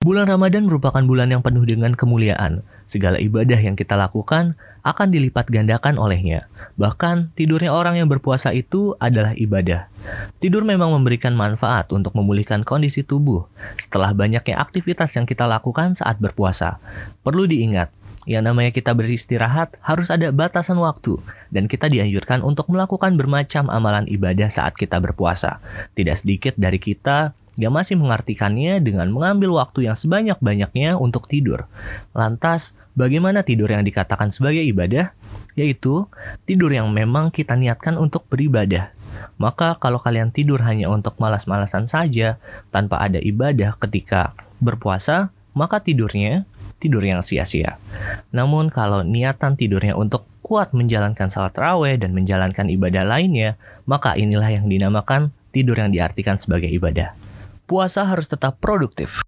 Bulan Ramadan merupakan bulan yang penuh dengan kemuliaan. Segala ibadah yang kita lakukan akan dilipat gandakan olehnya. Bahkan, tidurnya orang yang berpuasa itu adalah ibadah. Tidur memang memberikan manfaat untuk memulihkan kondisi tubuh setelah banyaknya aktivitas yang kita lakukan saat berpuasa. Perlu diingat, yang namanya kita beristirahat harus ada batasan waktu dan kita dianjurkan untuk melakukan bermacam amalan ibadah saat kita berpuasa. Tidak sedikit dari kita yang masih mengartikannya dengan mengambil waktu yang sebanyak-banyaknya untuk tidur. Lantas, bagaimana tidur yang dikatakan sebagai ibadah? Yaitu tidur yang memang kita niatkan untuk beribadah. Maka kalau kalian tidur hanya untuk malas-malasan saja, tanpa ada ibadah ketika berpuasa, maka tidurnya tidur yang sia-sia. Namun kalau niatan tidurnya untuk kuat menjalankan salat raweh dan menjalankan ibadah lainnya, maka inilah yang dinamakan tidur yang diartikan sebagai ibadah puasa harus tetap produktif.